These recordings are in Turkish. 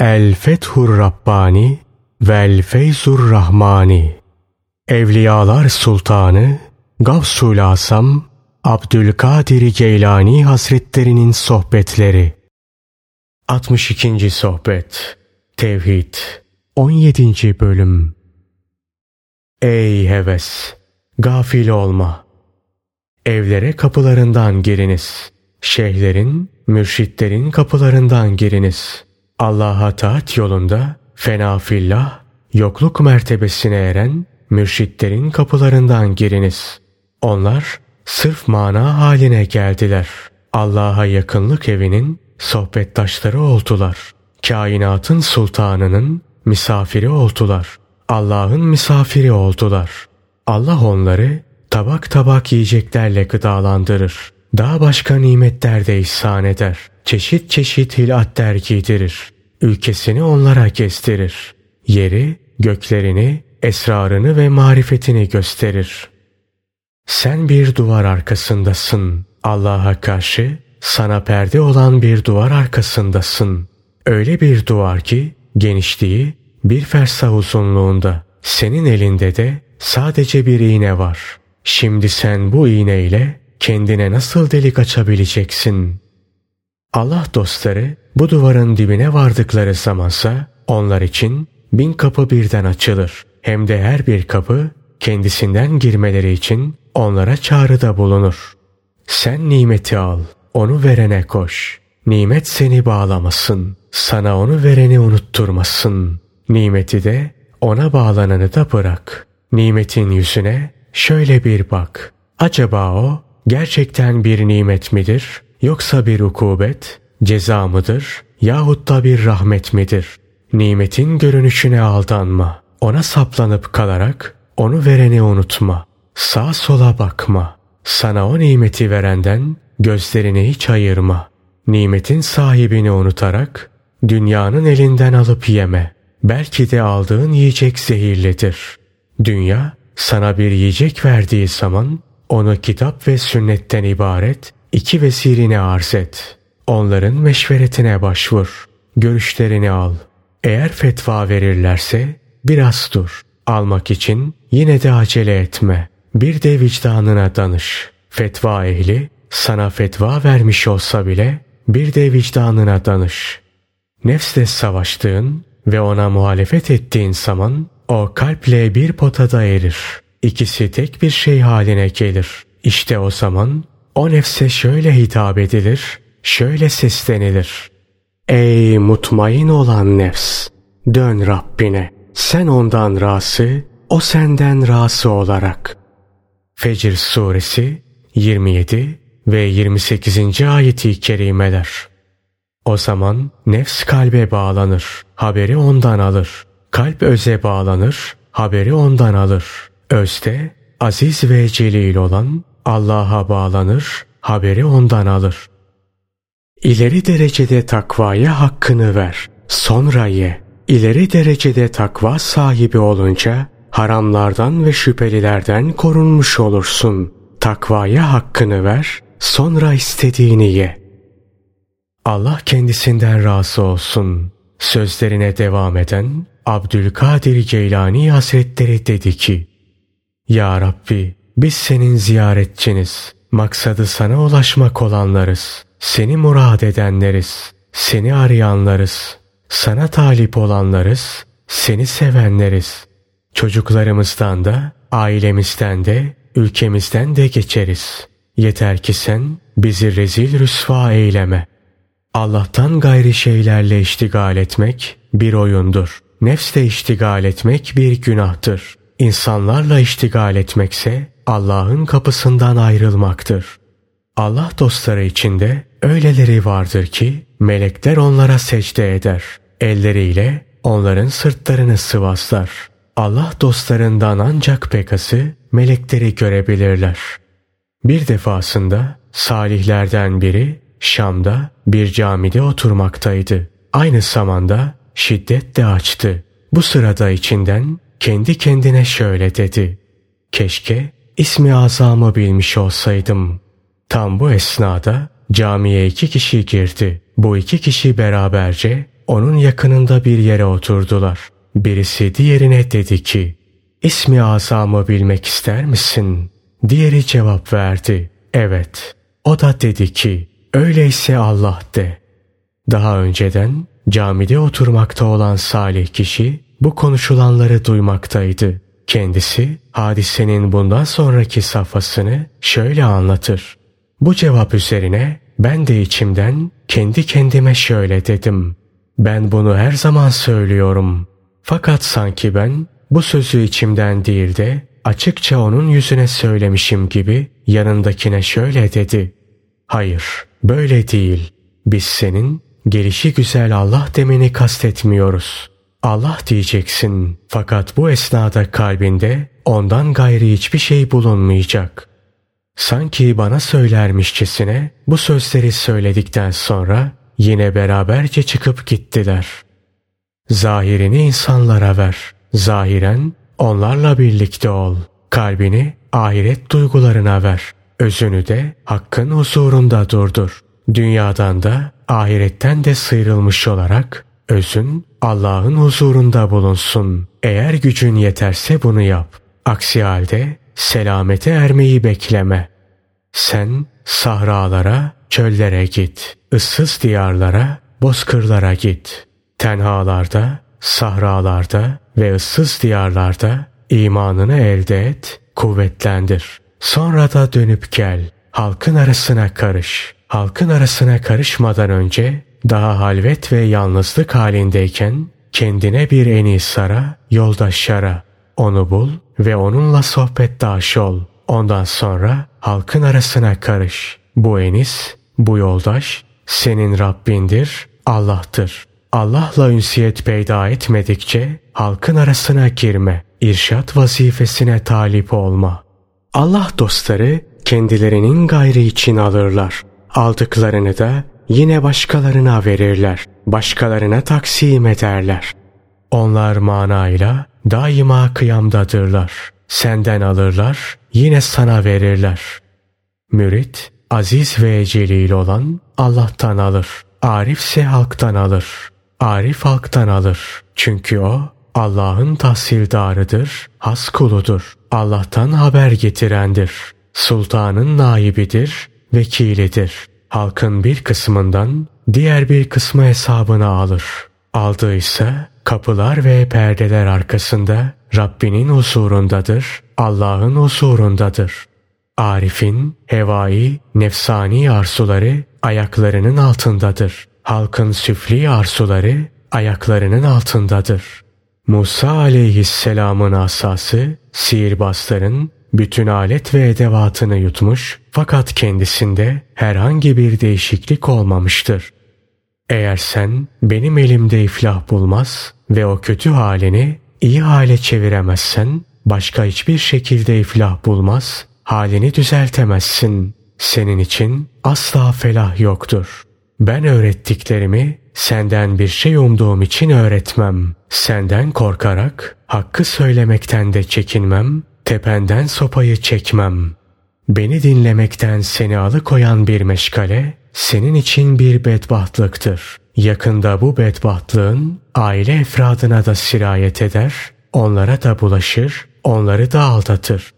El Fethur Rabbani Vel Feyzur Rahmani Evliyalar Sultanı Gavsul Asam Abdülkadir Geylani Hazretlerinin Sohbetleri 62. Sohbet Tevhid 17. Bölüm Ey heves! Gafil olma! Evlere kapılarından giriniz. Şeyhlerin, mürşitlerin kapılarından giriniz. Allah'a taat yolunda fena fillah, yokluk mertebesine eren mürşitlerin kapılarından giriniz. Onlar sırf mana haline geldiler. Allah'a yakınlık evinin sohbettaşları oldular. Kainatın sultanının misafiri oldular. Allah'ın misafiri oldular. Allah onları tabak tabak yiyeceklerle gıdalandırır. Daha başka nimetler de ihsan eder. Çeşit çeşit hilatler giydirir. Ülkesini onlara gezdirir. Yeri, göklerini, esrarını ve marifetini gösterir. Sen bir duvar arkasındasın. Allah'a karşı sana perde olan bir duvar arkasındasın. Öyle bir duvar ki genişliği bir fersah uzunluğunda. Senin elinde de sadece bir iğne var. Şimdi sen bu iğneyle kendine nasıl delik açabileceksin? Allah dostları bu duvarın dibine vardıkları zamansa onlar için bin kapı birden açılır. Hem de her bir kapı kendisinden girmeleri için onlara çağrıda bulunur. Sen nimeti al, onu verene koş. Nimet seni bağlamasın, sana onu vereni unutturmasın. Nimeti de ona bağlananı da bırak. Nimetin yüzüne şöyle bir bak. Acaba o gerçekten bir nimet midir yoksa bir ukubet, ceza mıdır yahut da bir rahmet midir? Nimetin görünüşüne aldanma. Ona saplanıp kalarak onu vereni unutma. Sağ sola bakma. Sana o nimeti verenden gözlerini hiç ayırma. Nimetin sahibini unutarak dünyanın elinden alıp yeme. Belki de aldığın yiyecek zehirlidir. Dünya sana bir yiyecek verdiği zaman onu kitap ve sünnetten ibaret iki vesirine arz et. Onların meşveretine başvur. Görüşlerini al. Eğer fetva verirlerse biraz dur. Almak için yine de acele etme. Bir de vicdanına danış. Fetva ehli sana fetva vermiş olsa bile bir de vicdanına danış. Nefsle savaştığın ve ona muhalefet ettiğin zaman o kalple bir potada erir. İkisi tek bir şey haline gelir. İşte o zaman o nefse şöyle hitap edilir, şöyle seslenilir. Ey mutmain olan nefs! Dön Rabbine. Sen ondan razı, o senden razı olarak. Fecr suresi 27 ve 28. ayeti kerimeler. O zaman nefs kalbe bağlanır, haberi ondan alır. Kalp öze bağlanır, haberi ondan alır. Özde aziz ve celil olan Allah'a bağlanır, haberi ondan alır. İleri derecede takvaya hakkını ver, sonra ye. İleri derecede takva sahibi olunca haramlardan ve şüphelilerden korunmuş olursun. Takvaya hakkını ver, sonra istediğini ye. Allah kendisinden razı olsun. Sözlerine devam eden Abdülkadir Geylani Hazretleri dedi ki, Ya Rabbi biz senin ziyaretçiniz. Maksadı sana ulaşmak olanlarız. Seni murad edenleriz. Seni arayanlarız. Sana talip olanlarız. Seni sevenleriz. Çocuklarımızdan da, ailemizden de, ülkemizden de geçeriz. Yeter ki sen bizi rezil rüsva eyleme. Allah'tan gayri şeylerle iştigal etmek bir oyundur. Nefsle iştigal etmek bir günahtır. İnsanlarla iştigal etmekse Allah'ın kapısından ayrılmaktır. Allah dostları içinde öyleleri vardır ki melekler onlara secde eder. Elleriyle onların sırtlarını sıvazlar. Allah dostlarından ancak pekası melekleri görebilirler. Bir defasında salihlerden biri Şam'da bir camide oturmaktaydı. Aynı zamanda şiddet de açtı. Bu sırada içinden kendi kendine şöyle dedi. Keşke ismi azamı bilmiş olsaydım. Tam bu esnada camiye iki kişi girdi. Bu iki kişi beraberce onun yakınında bir yere oturdular. Birisi diğerine dedi ki, İsmi azamı bilmek ister misin? Diğeri cevap verdi, evet. O da dedi ki, öyleyse Allah de. Daha önceden camide oturmakta olan salih kişi bu konuşulanları duymaktaydı. Kendisi hadisenin bundan sonraki safhasını şöyle anlatır. Bu cevap üzerine ben de içimden kendi kendime şöyle dedim. Ben bunu her zaman söylüyorum. Fakat sanki ben bu sözü içimden değil de açıkça onun yüzüne söylemişim gibi yanındakine şöyle dedi. Hayır, böyle değil. Biz senin gelişi güzel Allah demeni kastetmiyoruz. Allah diyeceksin fakat bu esnada kalbinde ondan gayri hiçbir şey bulunmayacak. Sanki bana söylermişçesine bu sözleri söyledikten sonra yine beraberce çıkıp gittiler. Zahirini insanlara ver. Zahiren onlarla birlikte ol. Kalbini ahiret duygularına ver. Özünü de hakkın huzurunda durdur. Dünyadan da ahiretten de sıyrılmış olarak özün Allah'ın huzurunda bulunsun. Eğer gücün yeterse bunu yap. Aksi halde selamete ermeyi bekleme. Sen sahralara, çöllere git. ıssız diyarlara, bozkırlara git. Tenhalarda, sahralarda ve ıssız diyarlarda imanını elde et, kuvvetlendir. Sonra da dönüp gel. Halkın arasına karış. Halkın arasına karışmadan önce daha halvet ve yalnızlık halindeyken kendine bir enisara, yoldaşlara, onu bul ve onunla sohbetdaş ol. Ondan sonra halkın arasına karış. Bu enis, bu yoldaş senin Rabbindir, Allah'tır. Allah'la ünsiyet peyda etmedikçe halkın arasına girme. İrşat vazifesine talip olma. Allah dostları kendilerinin gayri için alırlar. Aldıklarını da yine başkalarına verirler. Başkalarına taksim ederler. Onlar manayla daima kıyamdadırlar. Senden alırlar, yine sana verirler. Mürit, aziz ve celil olan Allah'tan alır. Arif ise halktan alır. Arif halktan alır. Çünkü o Allah'ın tahsildarıdır, has kuludur. Allah'tan haber getirendir. Sultanın naibidir, vekilidir. Halkın bir kısmından diğer bir kısmı hesabına alır. Aldıysa kapılar ve perdeler arkasında Rabbinin huzurundadır, Allah'ın huzurundadır. Arif'in hevai, nefsani arzuları ayaklarının altındadır. Halkın süfli arzuları ayaklarının altındadır. Musa aleyhisselamın asası sihirbazların bütün alet ve edevatını yutmuş fakat kendisinde herhangi bir değişiklik olmamıştır. Eğer sen benim elimde iflah bulmaz ve o kötü halini iyi hale çeviremezsen başka hiçbir şekilde iflah bulmaz, halini düzeltemezsin. Senin için asla felah yoktur. Ben öğrettiklerimi senden bir şey umduğum için öğretmem. Senden korkarak hakkı söylemekten de çekinmem, tependen sopayı çekmem. Beni dinlemekten seni alıkoyan bir meşgale senin için bir bedbahtlıktır. Yakında bu bedbahtlığın aile efradına da sirayet eder, onlara da bulaşır, onları da aldatır.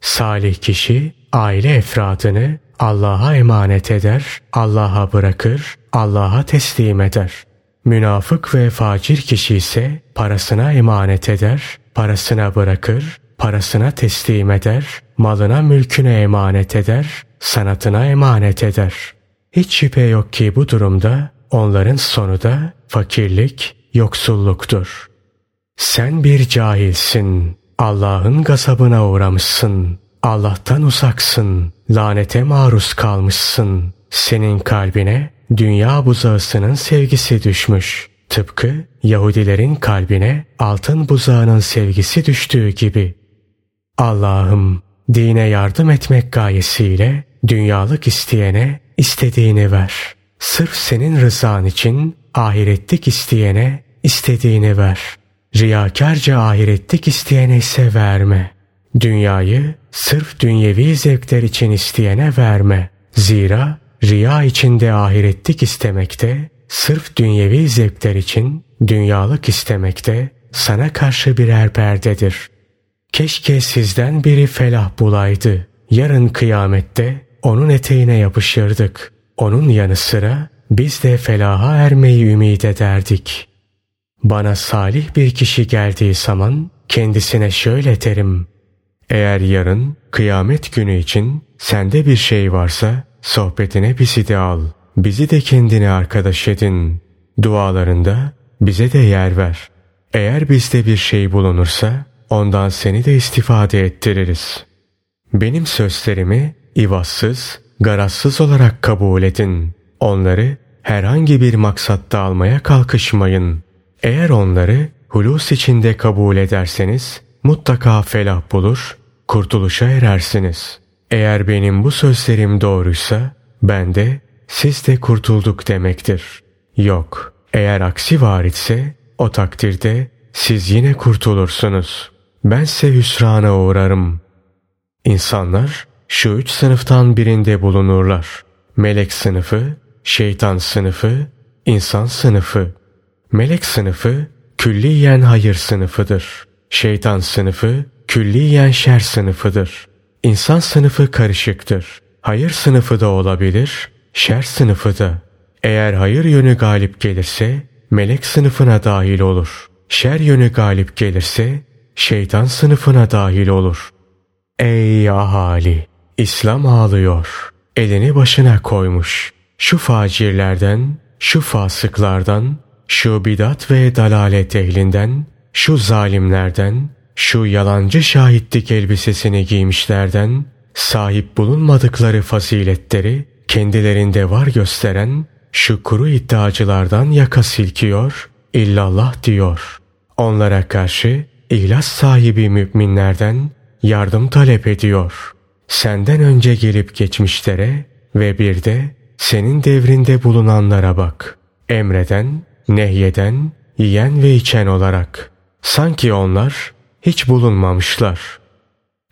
Salih kişi aile efradını Allah'a emanet eder, Allah'a bırakır, Allah'a teslim eder. Münafık ve facir kişi ise parasına emanet eder, parasına bırakır, parasına teslim eder, malına mülküne emanet eder, sanatına emanet eder. Hiç şüphe yok ki bu durumda onların sonu da fakirlik, yoksulluktur. Sen bir cahilsin, Allah'ın gazabına uğramışsın, Allah'tan uzaksın, lanete maruz kalmışsın. Senin kalbine dünya buzağısının sevgisi düşmüş. Tıpkı Yahudilerin kalbine altın buzağının sevgisi düştüğü gibi. Allah'ım dine yardım etmek gayesiyle dünyalık isteyene istediğini ver. Sırf senin rızan için ahiretlik isteyene istediğini ver. Riyakarca ahiretlik isteyene ise verme. Dünyayı sırf dünyevi zevkler için isteyene verme. Zira riya içinde ahiretlik istemekte sırf dünyevi zevkler için dünyalık istemekte sana karşı birer perdedir. Keşke sizden biri felah bulaydı. Yarın kıyamette onun eteğine yapışırdık. Onun yanı sıra biz de felaha ermeyi ümit ederdik. Bana salih bir kişi geldiği zaman kendisine şöyle derim. Eğer yarın kıyamet günü için sende bir şey varsa sohbetine bizi de al. Bizi de kendine arkadaş edin. Dualarında bize de yer ver. Eğer bizde bir şey bulunursa ondan seni de istifade ettiririz. Benim sözlerimi ivazsız, garazsız olarak kabul edin. Onları herhangi bir maksatta almaya kalkışmayın. Eğer onları hulus içinde kabul ederseniz mutlaka felah bulur, kurtuluşa erersiniz. Eğer benim bu sözlerim doğruysa ben de siz de kurtulduk demektir. Yok, eğer aksi var ise o takdirde siz yine kurtulursunuz. Bense hüsrana uğrarım. İnsanlar şu üç sınıftan birinde bulunurlar. Melek sınıfı, şeytan sınıfı, insan sınıfı. Melek sınıfı külliyen hayır sınıfıdır. Şeytan sınıfı külliyen şer sınıfıdır. İnsan sınıfı karışıktır. Hayır sınıfı da olabilir, şer sınıfı da. Eğer hayır yönü galip gelirse melek sınıfına dahil olur. Şer yönü galip gelirse şeytan sınıfına dahil olur. Ey ahali! İslam ağlıyor. Elini başına koymuş. Şu facirlerden, şu fasıklardan, şu bidat ve dalalet ehlinden, şu zalimlerden, şu yalancı şahitlik elbisesini giymişlerden, sahip bulunmadıkları faziletleri kendilerinde var gösteren şu kuru iddiacılardan yaka silkiyor, illallah diyor. Onlara karşı ihlas sahibi müminlerden yardım talep ediyor. Senden önce gelip geçmişlere ve bir de senin devrinde bulunanlara bak. Emreden, nehyeden, yiyen ve içen olarak. Sanki onlar hiç bulunmamışlar.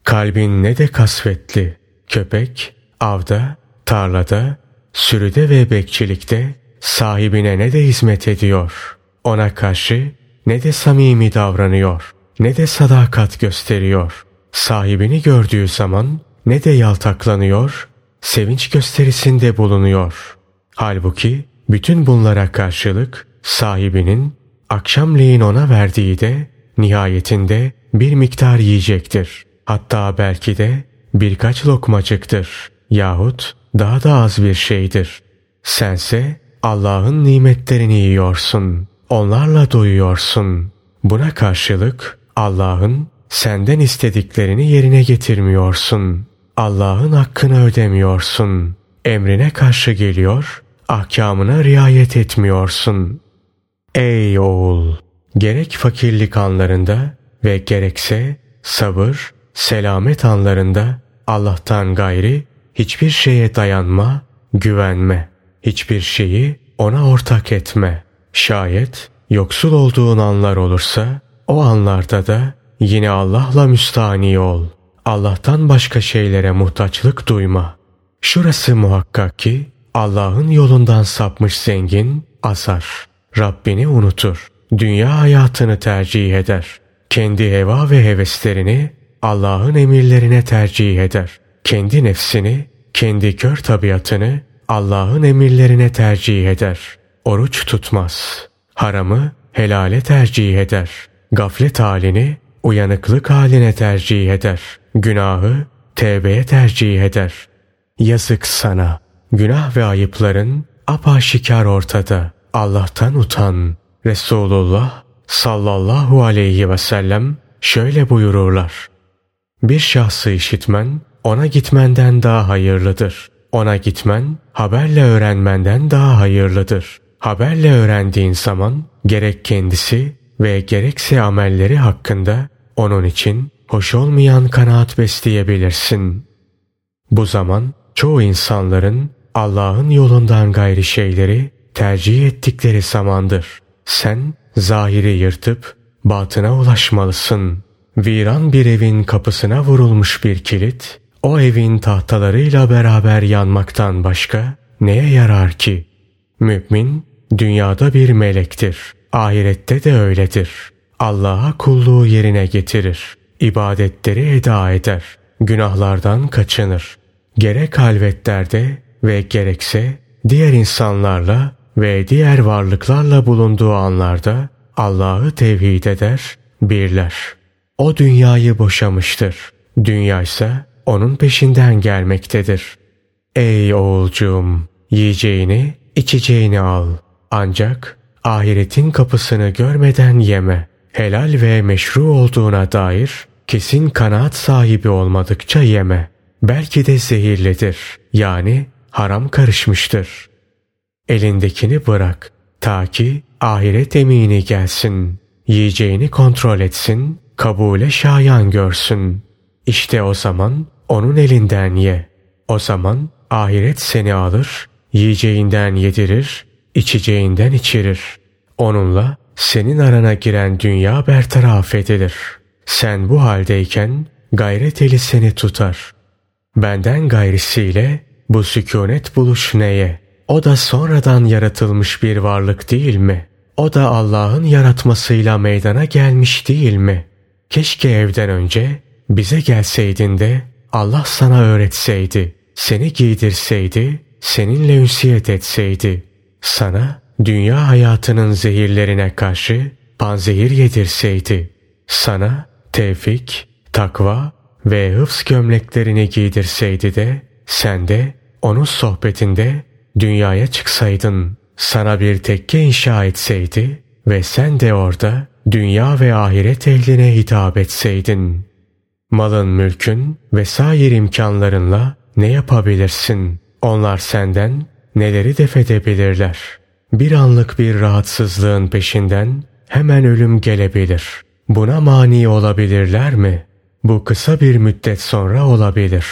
Kalbin ne de kasvetli, köpek, avda, tarlada, sürüde ve bekçilikte sahibine ne de hizmet ediyor. Ona karşı ne de samimi davranıyor, ne de sadakat gösteriyor. Sahibini gördüğü zaman ne de yaltaklanıyor, sevinç gösterisinde bulunuyor. Halbuki bütün bunlara karşılık sahibinin akşamleyin ona verdiği de nihayetinde bir miktar yiyecektir. Hatta belki de birkaç lokmacıktır yahut daha da az bir şeydir. Sense Allah'ın nimetlerini yiyorsun. Onlarla doyuyorsun. Buna karşılık Allah'ın senden istediklerini yerine getirmiyorsun. Allah'ın hakkını ödemiyorsun. Emrine karşı geliyor, ahkamına riayet etmiyorsun. Ey oğul! Gerek fakirlik anlarında ve gerekse sabır, selamet anlarında Allah'tan gayri hiçbir şeye dayanma, güvenme. Hiçbir şeyi ona ortak etme. Şayet yoksul olduğun anlar olursa o anlarda da yine Allah'la müstani ol. Allah'tan başka şeylere muhtaçlık duyma. Şurası muhakkak ki Allah'ın yolundan sapmış zengin azar. Rabbini unutur. Dünya hayatını tercih eder. Kendi heva ve heveslerini Allah'ın emirlerine tercih eder. Kendi nefsini, kendi kör tabiatını Allah'ın emirlerine tercih eder. Oruç tutmaz. Haramı helale tercih eder. Gaflet halini uyanıklık haline tercih eder. Günahı tevbeye tercih eder. Yazık sana. Günah ve ayıpların apaşikar ortada. Allah'tan utan. Resulullah sallallahu aleyhi ve sellem şöyle buyururlar. Bir şahsı işitmen ona gitmenden daha hayırlıdır. Ona gitmen haberle öğrenmenden daha hayırlıdır. Haberle öğrendiğin zaman gerek kendisi ve gerekse amelleri hakkında onun için hoş olmayan kanaat besleyebilirsin. Bu zaman çoğu insanların Allah'ın yolundan gayri şeyleri tercih ettikleri zamandır. Sen zahiri yırtıp batına ulaşmalısın. Viran bir evin kapısına vurulmuş bir kilit, o evin tahtalarıyla beraber yanmaktan başka neye yarar ki? Mümin dünyada bir melektir. Ahirette de öyledir. Allah'a kulluğu yerine getirir. İbadetleri eda eder. Günahlardan kaçınır. Gerek halvetlerde ve gerekse diğer insanlarla ve diğer varlıklarla bulunduğu anlarda Allah'ı tevhid eder, birler. O dünyayı boşamıştır. Dünya ise onun peşinden gelmektedir. Ey oğulcuğum! Yiyeceğini, içeceğini al. Ancak ahiretin kapısını görmeden yeme. Helal ve meşru olduğuna dair kesin kanaat sahibi olmadıkça yeme. Belki de zehirlidir. Yani haram karışmıştır. Elindekini bırak. Ta ki ahiret emini gelsin. Yiyeceğini kontrol etsin. Kabule şayan görsün. İşte o zaman onun elinden ye. O zaman ahiret seni alır, yiyeceğinden yedirir, içeceğinden içirir. Onunla senin arana giren dünya bertaraf edilir. Sen bu haldeyken gayret eli seni tutar. Benden gayrisiyle bu sükunet buluş neye? O da sonradan yaratılmış bir varlık değil mi? O da Allah'ın yaratmasıyla meydana gelmiş değil mi? Keşke evden önce bize gelseydin de Allah sana öğretseydi, seni giydirseydi, seninle ünsiyet etseydi. Sana dünya hayatının zehirlerine karşı panzehir yedirseydi. Sana tevfik, takva ve hıfz gömleklerini giydirseydi de sen de onun sohbetinde dünyaya çıksaydın. Sana bir tekke inşa etseydi ve sen de orada dünya ve ahiret ehline hitap etseydin. Malın, mülkün ve sair imkanlarınla ne yapabilirsin? Onlar senden neleri defedebilirler? Bir anlık bir rahatsızlığın peşinden hemen ölüm gelebilir. Buna mani olabilirler mi? Bu kısa bir müddet sonra olabilir.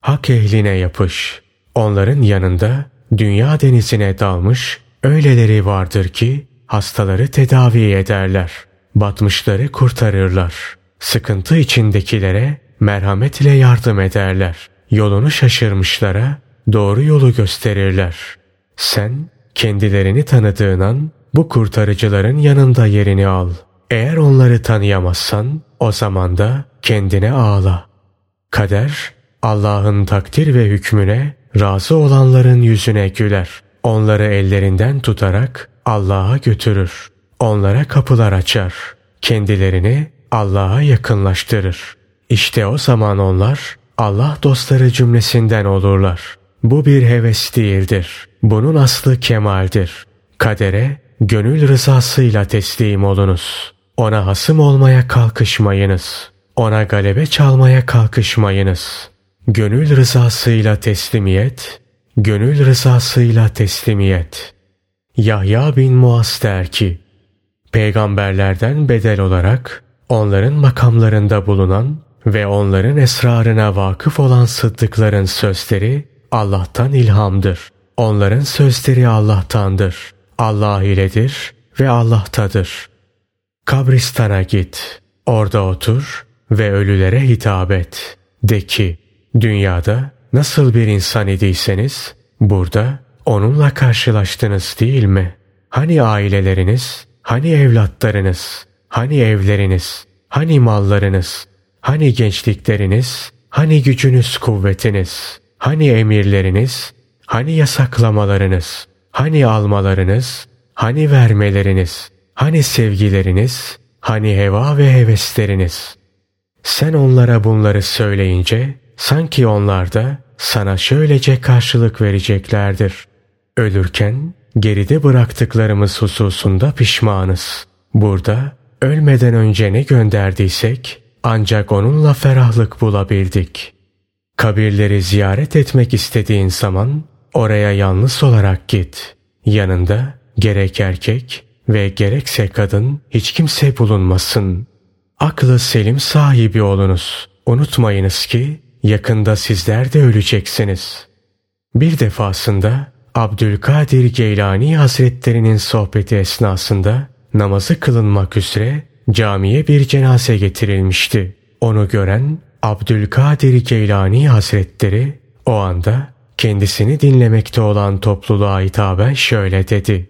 Hak ehline yapış. Onların yanında dünya denizine dalmış öyleleri vardır ki hastaları tedavi ederler. Batmışları kurtarırlar. Sıkıntı içindekilere merhamet ile yardım ederler. Yolunu şaşırmışlara doğru yolu gösterirler. Sen kendilerini tanıdığın an bu kurtarıcıların yanında yerini al. Eğer onları tanıyamazsan o zaman da kendine ağla. Kader Allah'ın takdir ve hükmüne razı olanların yüzüne güler. Onları ellerinden tutarak Allah'a götürür. Onlara kapılar açar. Kendilerini Allah'a yakınlaştırır. İşte o zaman onlar Allah dostları cümlesinden olurlar. Bu bir heves değildir. Bunun aslı kemaldir. Kadere gönül rızasıyla teslim olunuz. Ona hasım olmaya kalkışmayınız. Ona galebe çalmaya kalkışmayınız. Gönül rızasıyla teslimiyet, gönül rızasıyla teslimiyet. Yahya bin Muaz der ki, Peygamberlerden bedel olarak onların makamlarında bulunan ve onların esrarına vakıf olan sıddıkların sözleri Allah'tan ilhamdır. Onların sözleri Allah'tandır. Allah iledir ve Allah'tadır. Kabristana git, orada otur ve ölülere hitap et. De ki, dünyada nasıl bir insan idiyseniz, burada onunla karşılaştınız değil mi? Hani aileleriniz, hani evlatlarınız, hani evleriniz, hani mallarınız, hani gençlikleriniz, hani gücünüz kuvvetiniz, hani emirleriniz, hani yasaklamalarınız, hani almalarınız, hani vermeleriniz, hani sevgileriniz, hani heva ve hevesleriniz. Sen onlara bunları söyleyince sanki onlar da sana şöylece karşılık vereceklerdir. Ölürken geride bıraktıklarımız hususunda pişmanız. Burada ölmeden önce ne gönderdiysek ancak onunla ferahlık bulabildik. Kabirleri ziyaret etmek istediğin zaman oraya yalnız olarak git. Yanında gerek erkek ve gerekse kadın hiç kimse bulunmasın. Aklı selim sahibi olunuz. Unutmayınız ki yakında sizler de öleceksiniz. Bir defasında Abdülkadir Geylani Hazretlerinin sohbeti esnasında namazı kılınmak üzere camiye bir cenaze getirilmişti. Onu gören Abdülkadir Geylani Hazretleri o anda kendisini dinlemekte olan topluluğa hitaben şöyle dedi.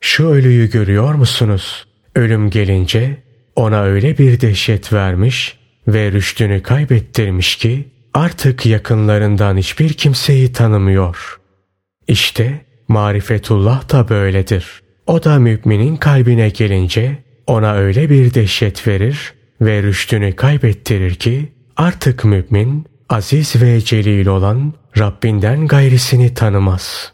Şu ölüyü görüyor musunuz? Ölüm gelince ona öyle bir dehşet vermiş ve rüştünü kaybettirmiş ki artık yakınlarından hiçbir kimseyi tanımıyor. İşte marifetullah da böyledir. O da müminin kalbine gelince ona öyle bir dehşet verir ve rüştünü kaybettirir ki artık mümin aziz ve celil olan Rabbinden gayrisini tanımaz.